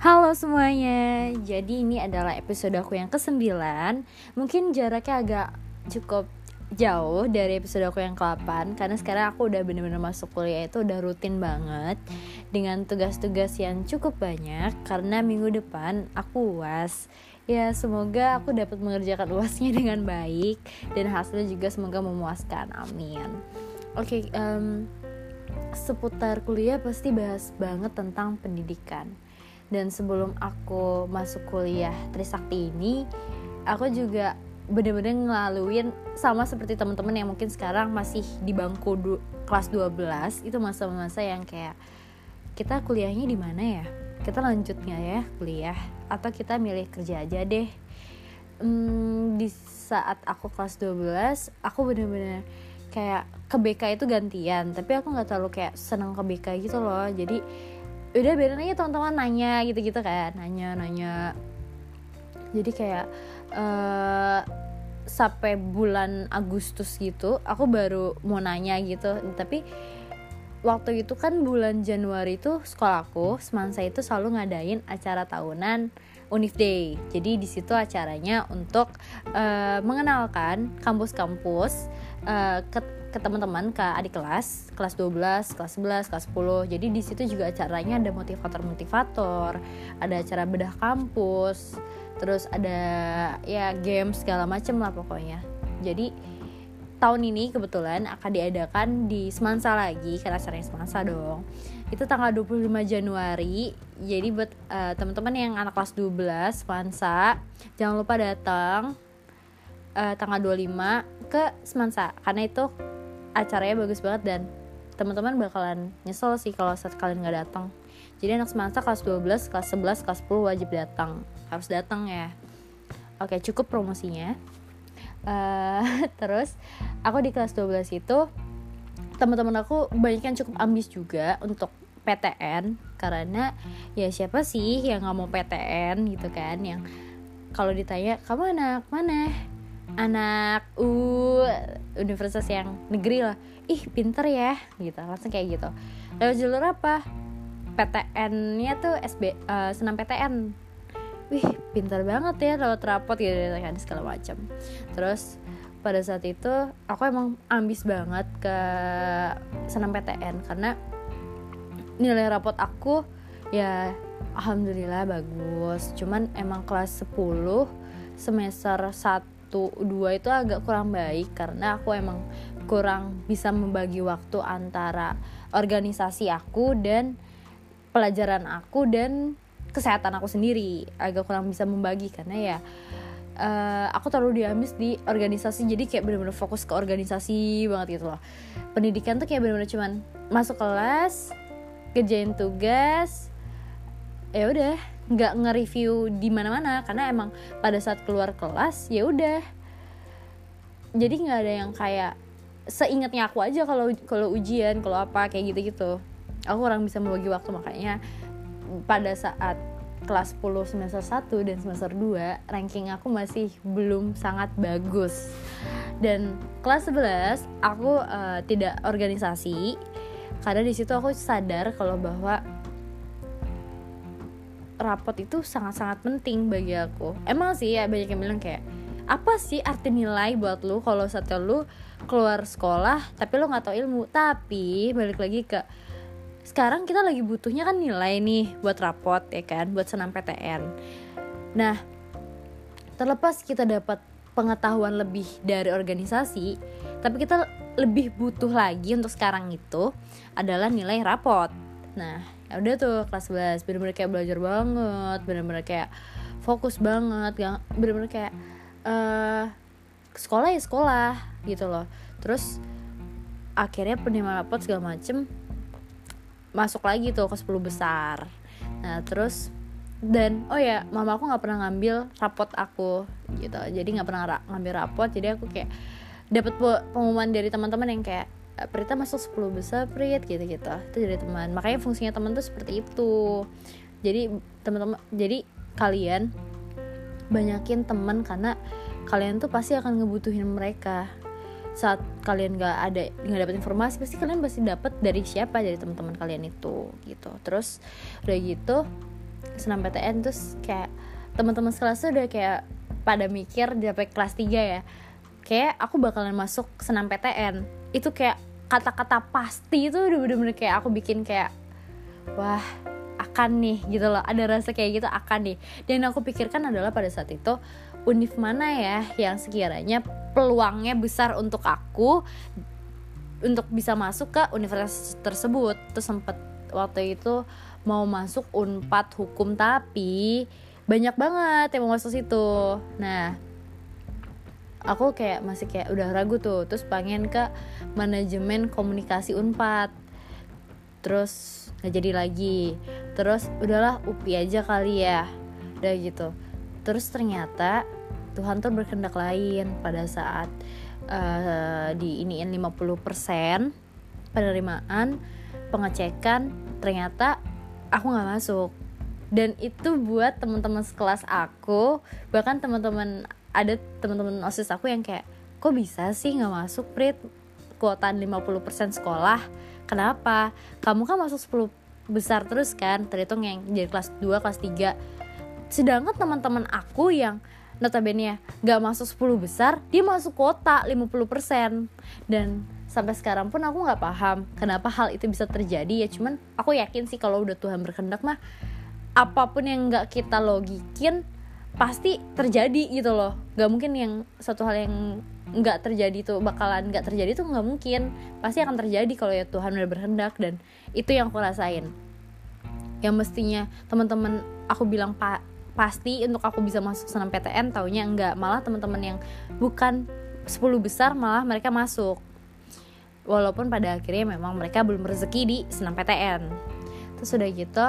Halo semuanya, jadi ini adalah episode aku yang ke-9 Mungkin jaraknya agak cukup jauh dari episode aku yang ke-8 Karena sekarang aku udah bener-bener masuk kuliah itu udah rutin banget Dengan tugas-tugas yang cukup banyak Karena minggu depan aku uas Ya semoga aku dapat mengerjakan uasnya dengan baik Dan hasilnya juga semoga memuaskan, amin. Oke, okay, um, seputar kuliah pasti bahas banget tentang pendidikan dan sebelum aku masuk kuliah Trisakti ini aku juga bener-bener ngelaluin sama seperti teman-teman yang mungkin sekarang masih di bangku du kelas 12 itu masa-masa yang kayak kita kuliahnya di mana ya? Kita lanjutnya ya kuliah? Atau kita milih kerja aja deh? Hmm, di saat aku kelas 12 aku bener-bener kayak ke BK itu gantian. Tapi aku nggak terlalu kayak seneng ke BK gitu loh. Jadi udah biarin aja teman-teman nanya gitu-gitu kan. Nanya nanya. Jadi kayak uh, sampai bulan Agustus gitu aku baru mau nanya gitu. Tapi waktu itu kan bulan Januari itu sekolahku semansa itu selalu ngadain acara tahunan Unif Day. Jadi di situ acaranya untuk uh, mengenalkan kampus-kampus uh, ke ke teman-teman ke adik kelas kelas 12 kelas 11 kelas 10 jadi di situ juga acaranya ada motivator-motivator ada acara bedah kampus terus ada ya game segala macem lah pokoknya. Jadi tahun ini kebetulan akan diadakan di Semansa lagi karena acaranya Semansa dong. Itu tanggal 25 Januari. Jadi buat uh, teman-teman yang anak kelas 12 Semansa jangan lupa datang uh, tanggal 25 ke Semansa karena itu acaranya bagus banget dan teman-teman bakalan nyesel sih kalau saat kalian nggak datang. Jadi anak semester kelas 12, kelas 11, kelas 10 wajib datang. Harus datang ya. Oke cukup promosinya. Uh, terus aku di kelas 12 itu teman-teman aku banyak yang cukup ambis juga untuk PTN karena ya siapa sih yang nggak mau PTN gitu kan yang kalau ditanya kamu anak mana anak U universitas yang negeri lah. Ih pinter ya gitu. Langsung kayak gitu. Lewat jalur apa? PTN-nya tuh SB uh, eh, senam PTN wih pinter banget ya lewat rapot gitu kan segala macam terus pada saat itu aku emang ambis banget ke senam PTN karena nilai rapot aku ya alhamdulillah bagus. Cuman emang kelas 10 semester 1 satu dua itu agak kurang baik karena aku emang kurang bisa membagi waktu antara organisasi aku dan pelajaran aku dan kesehatan aku sendiri. Agak kurang bisa membagi karena ya uh, aku terlalu diamis di organisasi jadi kayak bener-bener fokus ke organisasi banget gitu loh. Pendidikan tuh kayak bener-bener cuman masuk kelas kerjain tugas ya udah nggak nge-review di mana-mana karena emang pada saat keluar kelas ya udah. Jadi nggak ada yang kayak seingatnya aku aja kalau kalau ujian kalau apa kayak gitu-gitu. Aku kurang bisa membagi waktu makanya pada saat kelas 10 semester 1 dan semester 2 ranking aku masih belum sangat bagus. Dan kelas 11 aku uh, tidak organisasi. Karena di situ aku sadar kalau bahwa rapot itu sangat-sangat penting bagi aku. Emang sih ya banyak yang bilang kayak apa sih arti nilai buat lu kalau satu lu keluar sekolah tapi lu nggak tahu ilmu? Tapi balik lagi ke sekarang kita lagi butuhnya kan nilai nih buat rapot ya kan? Buat senam PTN nah terlepas kita dapat pengetahuan lebih dari organisasi tapi kita lebih butuh lagi untuk sekarang itu adalah nilai rapot. Nah ya udah tuh kelas 11 bener-bener kayak belajar banget bener-bener kayak fokus banget bener-bener kayak uh, sekolah ya sekolah gitu loh. Terus akhirnya penerimaan rapot segala macem masuk lagi tuh ke 10 besar. Nah terus dan oh ya mama aku nggak pernah ngambil rapot aku gitu. Jadi nggak pernah ra ngambil rapot. Jadi aku kayak dapat pengumuman dari teman-teman yang kayak Prita masuk 10 besar Prit gitu-gitu. Itu dari teman. Makanya fungsinya teman tuh seperti itu. Jadi teman-teman jadi kalian banyakin teman karena kalian tuh pasti akan ngebutuhin mereka. Saat kalian gak ada nggak dapat informasi pasti kalian pasti dapat dari siapa dari teman-teman kalian itu gitu. Terus udah gitu SNMPTN terus kayak teman-teman sekelas tuh udah kayak pada mikir sampai kelas 3 ya kayak aku bakalan masuk senam PTN itu kayak kata-kata pasti itu udah bener-bener kayak aku bikin kayak wah akan nih gitu loh. Ada rasa kayak gitu akan nih. Dan aku pikirkan adalah pada saat itu univ mana ya yang sekiranya peluangnya besar untuk aku untuk bisa masuk ke universitas tersebut. Terus sempet waktu itu mau masuk unpad hukum tapi banyak banget yang mau masuk situ. Nah aku kayak masih kayak udah ragu tuh. Terus pengen ke manajemen komunikasi unpad. Terus nggak jadi lagi. Terus udahlah upi aja kali ya. Udah gitu. Terus ternyata Tuhan tuh berkehendak lain pada saat uh, di iniin 50% penerimaan pengecekan ternyata aku nggak masuk. Dan itu buat teman-teman sekelas aku bahkan teman-teman ada teman-teman osis aku yang kayak kok bisa sih nggak masuk prit? Kuota 50% sekolah. Kenapa? Kamu kan masuk 10 besar terus kan terhitung yang jadi kelas 2 kelas 3 sedangkan teman-teman aku yang notabene ya nggak masuk 10 besar dia masuk kuota 50% dan sampai sekarang pun aku nggak paham kenapa hal itu bisa terjadi ya. Cuman aku yakin sih kalau udah Tuhan berkehendak mah apa pun yang nggak kita logikin pasti terjadi gitu loh. Nggak mungkin yang satu hal yang nggak terjadi tuh bakalan nggak terjadi tuh nggak mungkin. Pasti akan terjadi kalau ya Tuhan udah berkehendak dan itu yang aku rasain. Yang mestinya teman-teman aku bilang pak pasti untuk aku bisa masuk senam PTN taunya enggak malah teman-teman yang bukan 10 besar malah mereka masuk. Walaupun pada akhirnya memang mereka belum rezeki di senam PTN terus udah gitu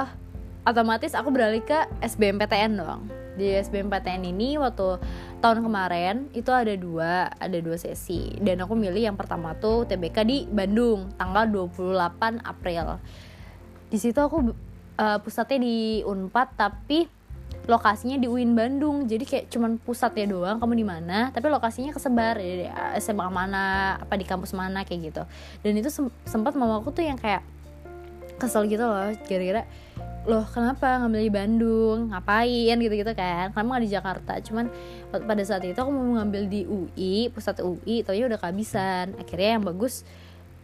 otomatis aku beralih ke SBMPTN dong di SBMPTN ini waktu tahun kemarin itu ada dua ada dua sesi. Dan aku milih yang pertama tuh TBK di Bandung tanggal 28 April. Di situ aku uh, pusatnya di Unpad tapi lokasinya di UIN Bandung. Jadi kayak cuman pusatnya doang kamu di mana tapi lokasinya kesebar. Ya, SMA mana apa di kampus mana kayak gitu. Dan itu sempat mama aku tuh yang kayak kesel gitu loh kira-kira loh kenapa ngambil di Bandung? Ngapain? Gitu gitu kan kenapa nggak di Jakarta. Cuman pada saat itu aku mau ngambil di UI pusat UI tapi udah kehabisan. Akhirnya yang bagus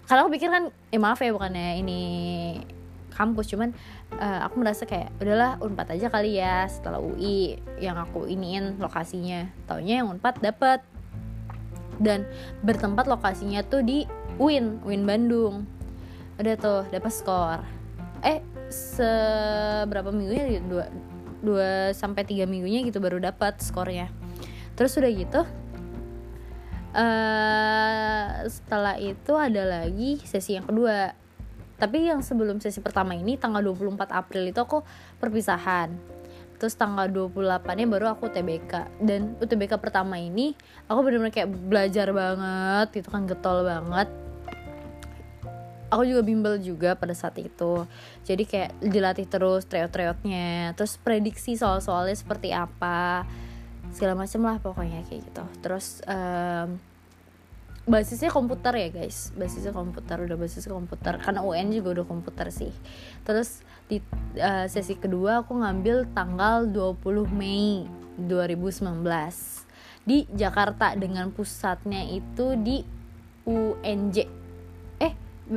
karena aku pikir kan eh maaf ya bukannya ini kampus. Cuman uh, aku merasa kayak udahlah unpad aja kali ya setelah UI yang aku iniin lokasinya. Taunya yang unpad dapet. Dan bertempat lokasinya tuh di UIN UIN Bandung. Udah tuh dapat skor. Eh seberapa minggunya? Dua dua sampai tiga minggunya gitu baru dapat skornya. Terus udah gitu uh, setelah itu ada lagi sesi yang kedua. Tapi yang sebelum sesi pertama ini tanggal 24 April itu aku perpisahan. Terus tanggal 28 nya baru aku TBK dan UTBK pertama ini aku bener-bener kayak belajar banget itu kan getol banget aku juga bimbel juga pada saat itu. Jadi kayak dilatih terus treot-treotnya terus prediksi soal-soalnya seperti apa segala macam lah pokoknya kayak gitu. Terus um, basisnya komputer ya guys. Basisnya komputer udah basis komputer. Karena UN juga udah komputer sih. Terus di uh, sesi kedua aku ngambil tanggal 20 Mei 2019 di Jakarta dengan pusatnya itu di UNJ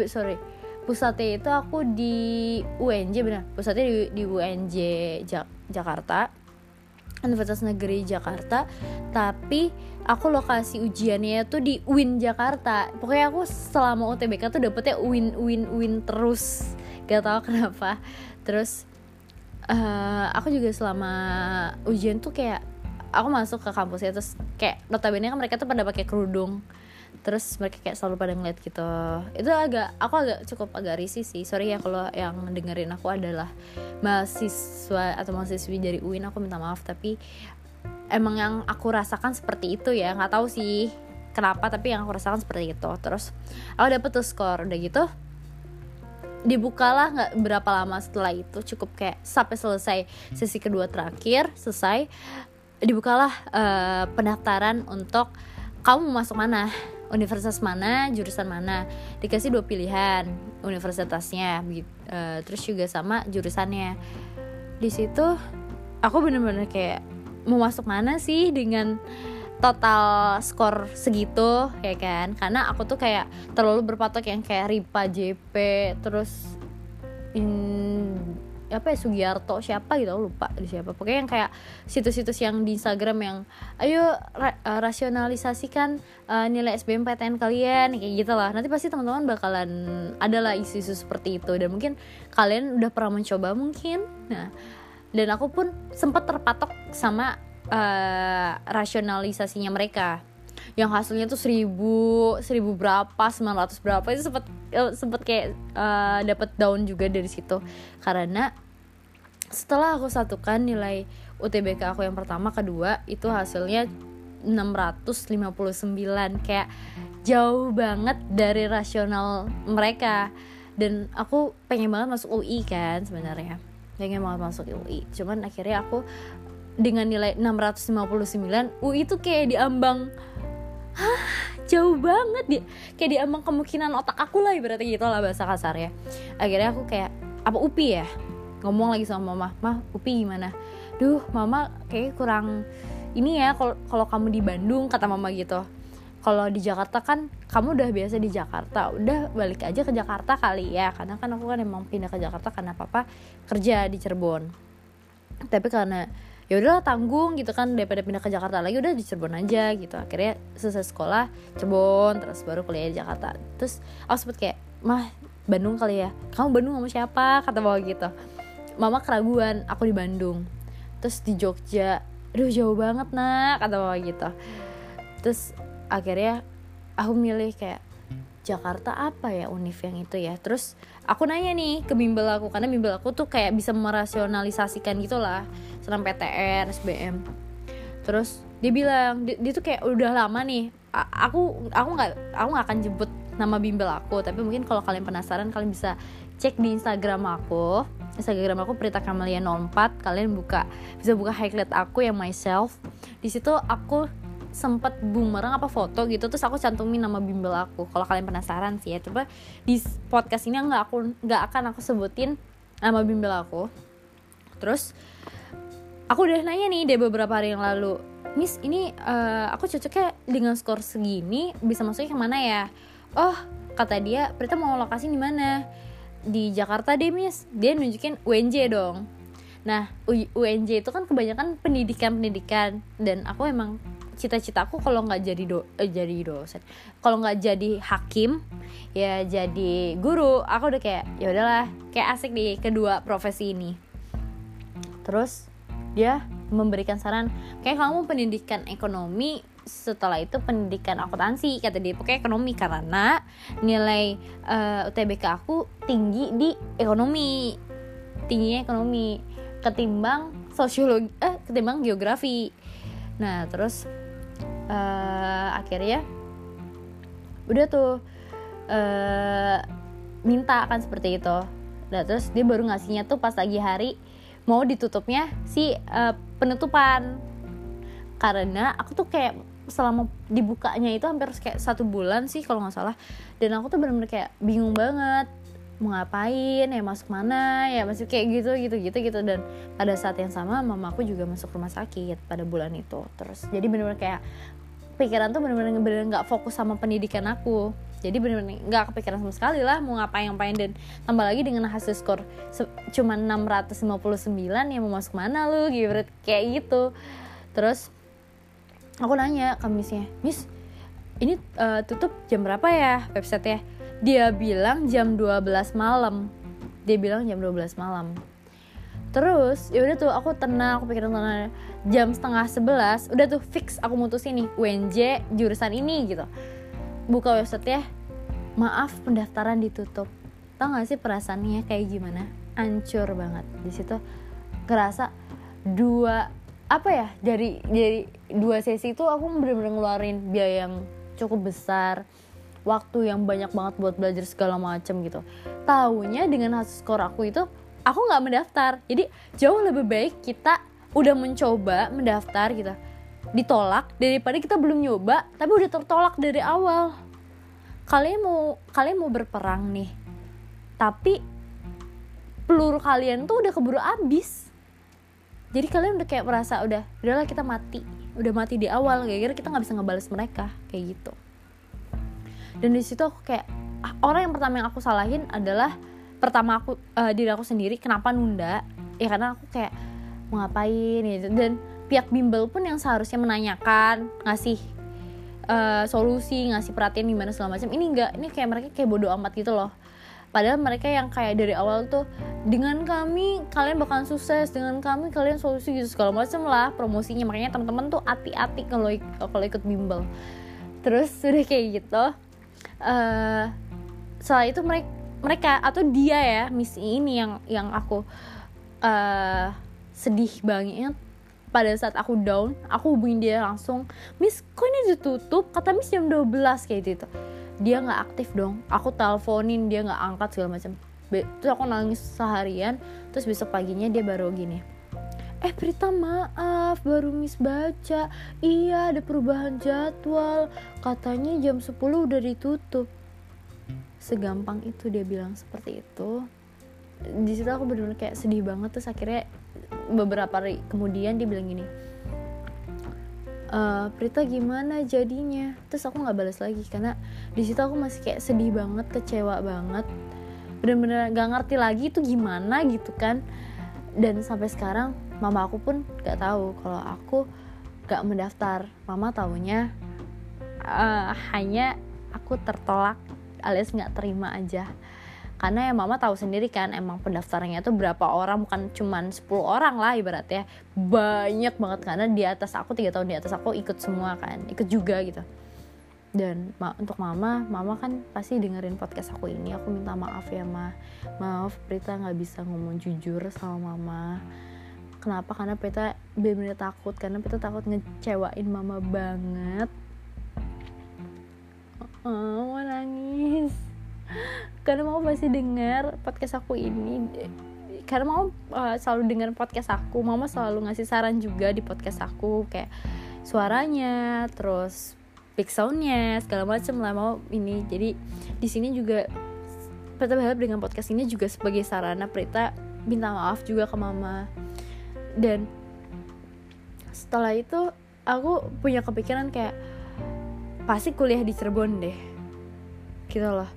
sorry. Pusatnya itu aku di UNJ benar. Pusatnya di, di UNJ Jak Jakarta. Universitas Negeri Jakarta. Tapi aku lokasi ujiannya tuh di UIN Jakarta. Pokoknya aku selama UTBK tuh dapetnya UIN UIN UIN terus. Gak tau kenapa. Terus uh, aku juga selama ujian tuh kayak aku masuk ke kampusnya terus kayak notabene kan mereka tuh pada pakai kerudung terus mereka kayak selalu pada ngeliat gitu. Itu agak aku agak cukup agak risih sih. Sorry ya kalau yang dengerin aku adalah mahasiswa atau mahasiswi dari UIN aku minta maaf. Tapi emang yang aku rasakan seperti itu ya. Nggak tahu sih kenapa tapi yang aku rasakan seperti itu. Terus aku dapet tuh skor. Udah gitu dibukalah nggak berapa lama setelah itu. Cukup kayak sampai selesai sesi kedua terakhir selesai. Dibukalah uh, pendaftaran untuk kamu masuk mana universitas mana jurusan mana. Dikasih dua pilihan universitasnya uh, terus juga sama jurusannya. Di situ aku bener-bener kayak mau masuk mana sih dengan total skor segitu ya kan? Karena aku tuh kayak terlalu berpatok yang kayak Ripa JP terus in apa ya Sugiarto siapa gitu lupa di siapa. Pokoknya yang kayak situs-situs yang di Instagram yang ayo ra uh, rasionalisasikan uh, nilai SBMPTN kalian kayak gitu lah. Nanti pasti teman-teman bakalan ada lah isu-isu seperti itu. Dan mungkin kalian udah pernah mencoba mungkin. Nah dan aku pun sempat terpatok sama uh, rasionalisasinya mereka yang hasilnya tuh seribu seribu berapa sembilan ratus berapa. Itu sempat sempat kayak uh, dapat down juga dari situ. Karena setelah aku satukan nilai UTBK aku yang pertama kedua itu hasilnya 659 kayak jauh banget dari rasional mereka. Dan aku pengen banget masuk UI kan sebenarnya. Pengen banget masuk UI cuman akhirnya aku dengan nilai 659 UI itu kayak diambang hah? Jauh banget dia. Kayak diambang kemungkinan otak aku lah ibaratnya gitu lah bahasa kasar ya akhirnya aku kayak apa UPI ya? Ngomong lagi sama mama mah UPI gimana? Duh mama kayak kurang ini ya kalau kamu di Bandung kata mama gitu. Kalau di Jakarta kan kamu udah biasa di Jakarta udah balik aja ke Jakarta kali ya. Karena kan aku kan emang pindah ke Jakarta karena papa kerja di Cirebon. Tapi karena ya udah tanggung gitu kan daripada pindah ke Jakarta lagi udah di Cirebon aja gitu. Akhirnya selesai sekolah Cirebon terus baru kuliah di Jakarta. Terus aku sempet kayak mah Bandung kali ya. Kamu Bandung sama siapa? kata bawa gitu. Mama keraguan aku di Bandung. Terus di Jogja aduh jauh banget nak kata bawa gitu. Terus akhirnya aku milih kayak Jakarta apa ya univ yang itu ya? Terus aku nanya nih ke bimbel aku karena bimbel aku tuh kayak bisa merasionalisasikan gitu lah senam PTN SBM terus dia bilang dia, dia tuh kayak udah lama nih aku aku nggak aku nggak akan jemput nama bimbel aku tapi mungkin kalau kalian penasaran kalian bisa cek di Instagram aku. Instagram aku Prita Kamalia 04 kalian buka bisa buka highlight aku yang myself. Di situ aku sempet bumerang apa foto gitu terus aku cantumin nama bimbel aku. Kalau kalian penasaran sih ya coba di podcast ini nggak aku nggak akan aku sebutin nama bimbel aku. Terus aku udah nanya nih dari beberapa hari yang lalu Miss ini uh, aku cocoknya dengan skor segini bisa masuknya ke mana ya? Oh kata dia Prita mau lokasi di mana? Di Jakarta deh Miss. Dia nunjukin UNJ dong. Nah UNJ itu kan kebanyakan pendidikan-pendidikan dan aku emang cita-citaku kalau nggak jadi do eh, jadi dosen. Kalau nggak jadi hakim ya jadi guru aku udah kayak ya udahlah kayak asik di kedua profesi ini. Terus dia memberikan saran kayak kamu pendidikan ekonomi setelah itu pendidikan akuntansi kata dia. Pokoknya ekonomi karena nilai uh, eh, UTBK aku tinggi di ekonomi. Tingginya ekonomi ketimbang sosiologi eh ketimbang geografi. Nah terus uh, akhirnya udah tuh uh, minta kan seperti itu. Nah terus dia baru ngasihnya tuh pas lagi hari mau ditutupnya si uh, penutupan. Karena aku tuh kayak selama dibukanya itu hampir kayak satu bulan sih kalau nggak salah. Dan aku tuh bener-bener kayak bingung banget mau ngapain ya masuk mana ya masih kayak gitu gitu gitu gitu. Dan pada saat yang sama mama aku juga masuk rumah sakit pada bulan itu terus. Jadi bener-bener kayak pikiran tuh bener-bener bener nggak fokus sama pendidikan aku. Jadi bener-bener nggak kepikiran sama sekali lah mau ngapain-ngapain dan tambah lagi dengan hasil skor cuma 659 ya mau masuk mana lu gitu kayak gitu. Terus aku nanya ke missnya miss ini uh, tutup jam berapa ya website ya dia bilang jam 12 malam. Dia bilang jam 12 malam terus ya udah tuh aku tenang aku pikiran tenang. Jam setengah sebelas udah tuh fix aku mutusin nih UNJ jurusan ini gitu. Buka website ya maaf pendaftaran ditutup. Tau gak sih perasaannya kayak gimana? Ancur banget. Di situ kerasa dua apa ya dari dari dua sesi itu aku bener-bener ngeluarin biaya yang cukup besar waktu yang banyak banget buat belajar segala macem gitu. Tahunya dengan hasil skor aku itu aku nggak mendaftar. Jadi jauh lebih baik kita udah mencoba mendaftar gitu. Ditolak daripada kita belum nyoba tapi udah tertolak dari awal. Kalian mau kalian mau berperang nih tapi peluru kalian tuh udah keburu abis jadi kalian udah kayak merasa udah udahlah kita mati. Udah mati di awal kayak kita nggak bisa ngebales mereka kayak gitu. Dan di situ aku kayak ah, orang yang pertama yang aku salahin adalah pertama aku uh, diri aku sendiri kenapa nunda? Ya karena aku kayak mau ngapain? Gitu. Dan pihak bimbel pun yang seharusnya menanyakan ngasih uh, solusi ngasih perhatian gimana segala macam ini enggak ini kayak mereka kayak bodoh amat gitu loh. Padahal mereka yang kayak dari awal tuh dengan kami kalian bakalan sukses dengan kami kalian solusi gitu segala macam lah promosinya. Makanya teman-teman tuh hati-hati kalau kalau ikut bimbel. Terus sudah kayak gitu uh, setelah itu mereka mereka atau dia ya misi ini yang yang aku uh, sedih banget. Pada saat aku down aku hubungin dia langsung miss kok ini ditutup? Kata miss jam 12 kayak gitu. Dia nggak aktif dong. Aku teleponin dia nggak angkat segala macam. Terus aku nangis seharian terus besok paginya dia baru gini. Eh Prita maaf baru miss baca. Iya ada perubahan jadwal. Katanya jam 10 udah ditutup segampang itu dia bilang seperti itu. Di situ aku benar-benar kayak sedih banget terus akhirnya beberapa hari kemudian dia bilang gini uh, Prita gimana jadinya? Terus aku nggak balas lagi karena di situ aku masih kayak sedih banget kecewa banget. Bener-bener gak ngerti lagi itu gimana gitu kan. Dan sampai sekarang mama aku pun gak tahu kalau aku gak mendaftar. Mama taunya uh, hanya aku tertolak alias nggak terima aja. Karena ya mama tahu sendiri kan emang pendaftarannya itu berapa orang bukan cuman 10 orang lah ibaratnya. Banyak banget karena di atas aku tiga tahun di atas aku ikut semua kan ikut juga gitu. Dan ma untuk mama mama kan pasti dengerin podcast aku ini. Aku minta maaf ya ma. Maaf Prita nggak bisa ngomong jujur sama mama. Kenapa? Karena Prita benar-benar takut karena Prita takut ngecewain mama banget oh, mau nangis. Karena mau pasti dengar podcast aku ini. Karena mau uh, selalu dengar podcast aku. Mama selalu ngasih saran juga di podcast aku. Kayak suaranya terus big segala macam lah mau ini. Jadi di sini juga Prita berharap dengan podcast ini juga sebagai sarana Prita minta maaf juga ke mama. Dan setelah itu aku punya kepikiran kayak pasti kuliah di Cirebon deh. Gitu loh.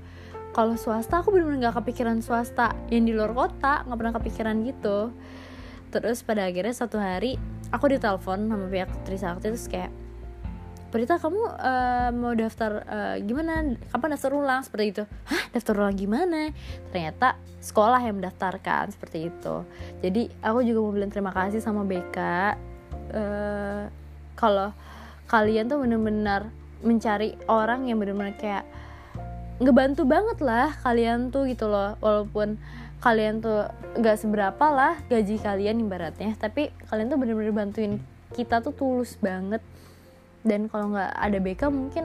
Kalau swasta aku bener-bener gak kepikiran swasta. Yang di luar kota nggak pernah kepikiran gitu. Terus pada akhirnya satu hari aku ditelepon sama pihak Trisakti terus kayak Berita kamu uh, mau daftar uh, gimana? Kapan daftar ulang? Seperti itu. Hah? Daftar ulang gimana? Ternyata sekolah yang mendaftarkan seperti itu. Jadi aku juga mau bilang terima kasih sama BK uh, eh, kalau kalian tuh bener-bener mencari orang yang bener-bener kayak ngebantu banget lah kalian tuh gitu loh. Walaupun kalian tuh gak seberapa lah gaji kalian ibaratnya tapi kalian tuh bener-bener bantuin kita tuh tulus banget. Dan kalau nggak ada BK mungkin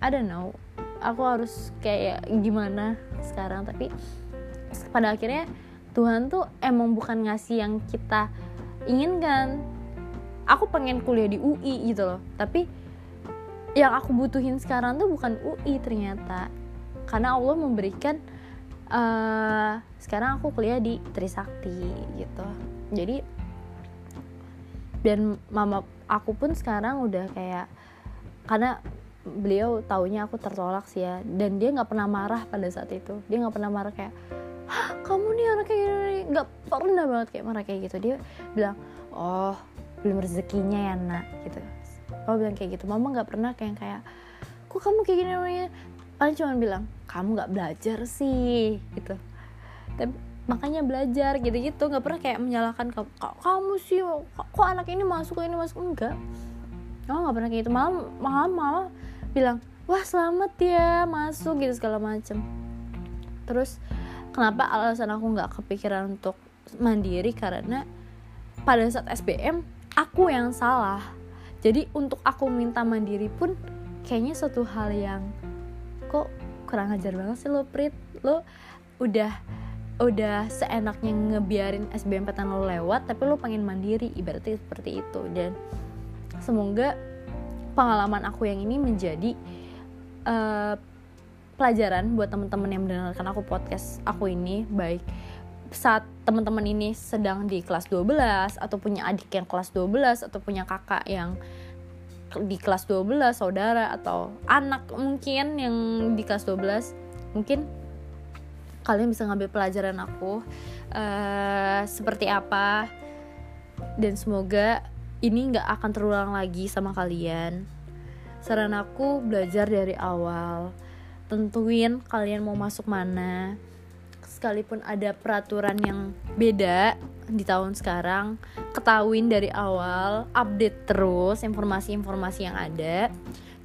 I don't know aku harus kayak gimana sekarang. Tapi pada akhirnya Tuhan tuh emang bukan ngasih yang kita inginkan. Aku pengen kuliah di UI gitu loh tapi yang aku butuhin sekarang tuh bukan UI ternyata. Karena Allah memberikan uh, sekarang aku kuliah di Trisakti gitu. Jadi dan mama aku pun sekarang udah kayak karena beliau taunya aku tertolak sih ya. Dan dia nggak pernah marah pada saat itu. Dia nggak pernah marah kayak Hah, kamu nih anak kayak gini nggak pernah banget kayak marah kayak gitu. Dia bilang oh belum rezekinya ya nak gitu mama bilang kayak gitu. Mama nggak pernah kayak kayak kok kamu kayak gini namanya? Paling cuma bilang kamu nggak belajar sih gitu. Tapi makanya belajar gitu-gitu. Nggak pernah kayak menyalahkan kamu kamu sih? Kok anak ini masuk ini masuk? Enggak oh nggak pernah kayak gitu. Malam malam malah bilang wah selamat ya masuk gitu segala macem. Terus kenapa alasan aku nggak kepikiran untuk mandiri? Karena pada saat SBM aku yang salah jadi untuk aku minta mandiri pun kayaknya suatu hal yang kok kurang ajar banget sih lo Prit. Lo udah udah seenaknya ngebiarin SBMPTN lo lewat tapi lo pengen mandiri. Ibaratnya seperti itu. Dan semoga pengalaman aku yang ini menjadi uh, pelajaran buat teman-teman yang mendengarkan aku podcast aku ini. Baik saat teman-teman ini sedang di kelas 12 atau punya adik yang kelas 12 atau punya kakak yang di kelas 12 saudara atau anak mungkin yang di kelas 12 mungkin kalian bisa ngambil pelajaran aku uh, seperti apa. Dan semoga ini nggak akan terulang lagi sama kalian. Saran aku belajar dari awal. Tentuin kalian mau masuk mana sekalipun ada peraturan yang beda di tahun sekarang ketahuin dari awal update terus informasi-informasi yang ada.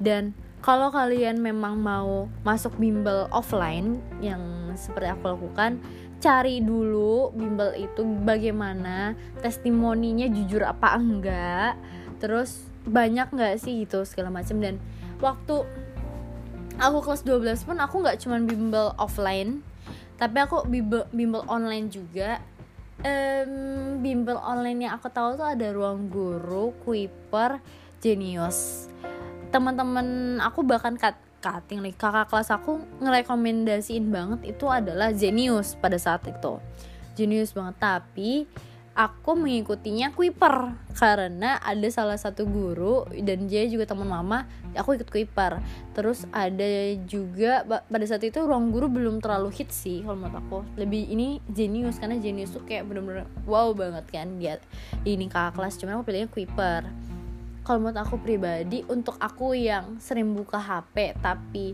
Dan kalau kalian memang mau masuk bimbel offline yang seperti aku lakukan cari dulu bimbel itu bagaimana testimoninya jujur apa enggak terus banyak nggak sih gitu segala macam dan waktu aku kelas 12 pun aku nggak cuman bimbel offline tapi aku bimbel, bimbel online juga. Um, bimbel online yang aku tahu tuh ada ruang guru Kuiper Genius. Teman-teman aku bahkan cut cutting nih kakak kelas aku ngerekomendasiin banget itu adalah Genius pada saat itu. Genius banget. Tapi aku mengikutinya Kuiper. Karena ada salah satu guru dan dia juga teman mama aku ikut Kuiper. Terus ada juga pada saat itu ruang guru belum terlalu hit sih kalau menurut aku. Lebih ini Genius karena Genius tuh kayak bener-bener wow banget kan dia ini kakak kelas. Cuman aku pilihnya Kuiper. Kalau menurut aku pribadi untuk aku yang sering buka HP tapi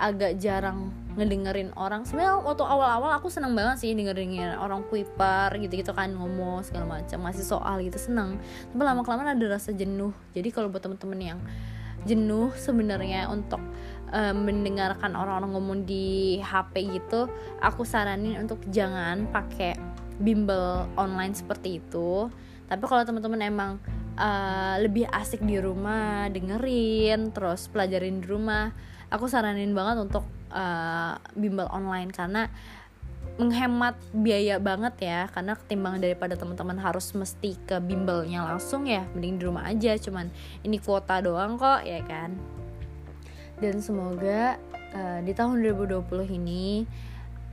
agak jarang ngedengerin orang. Sebenarnya waktu awal-awal aku seneng banget sih dengerin orang kuiper gitu-gitu kan ngomong segala macam masih soal gitu seneng. Tapi lama kelamaan ada rasa jenuh. Jadi kalau buat temen-temen yang jenuh sebenarnya untuk um, mendengarkan orang-orang ngomong di HP gitu aku saranin untuk jangan pakai bimbel online seperti itu. Tapi kalau teman-teman emang uh, lebih asik di rumah dengerin terus pelajarin di rumah aku saranin banget untuk uh, bimbel online karena menghemat biaya banget ya. Karena ketimbang daripada teman-teman harus mesti ke bimbelnya langsung ya mending di rumah aja. Cuman ini kuota doang kok ya kan? Dan semoga uh, di tahun 2020 ini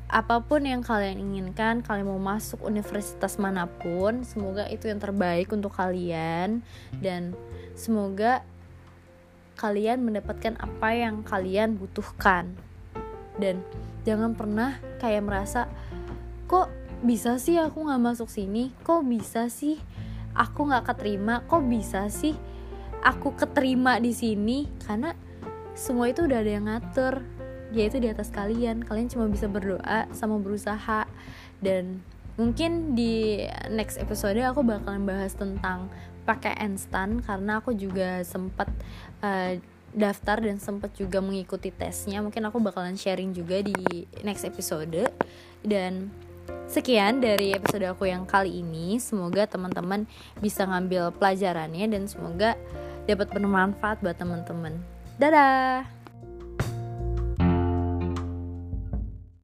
apa pun yang kalian inginkan kalian mau masuk universitas mana pun semoga itu yang terbaik untuk kalian. Dan semoga kalian mendapatkan apa yang kalian butuhkan dan jangan pernah kayak merasa kok bisa sih aku nggak masuk sini? Kok bisa sih aku nggak keterima? Kok bisa sih aku keterima di sini? Karena semua itu udah ada yang ngatur. Dia itu di atas kalian. Kalian cuma bisa berdoa sama berusaha. Dan mungkin di next episode aku bakalan bahas tentang pakai instan karena aku juga sempat uh, daftar dan sempat juga mengikuti tesnya mungkin aku bakalan sharing juga di next episode. Dan sekian dari episode aku yang kali ini. Semoga teman-teman bisa ngambil pelajarannya dan semoga dapat bermanfaat buat teman-teman. Dadah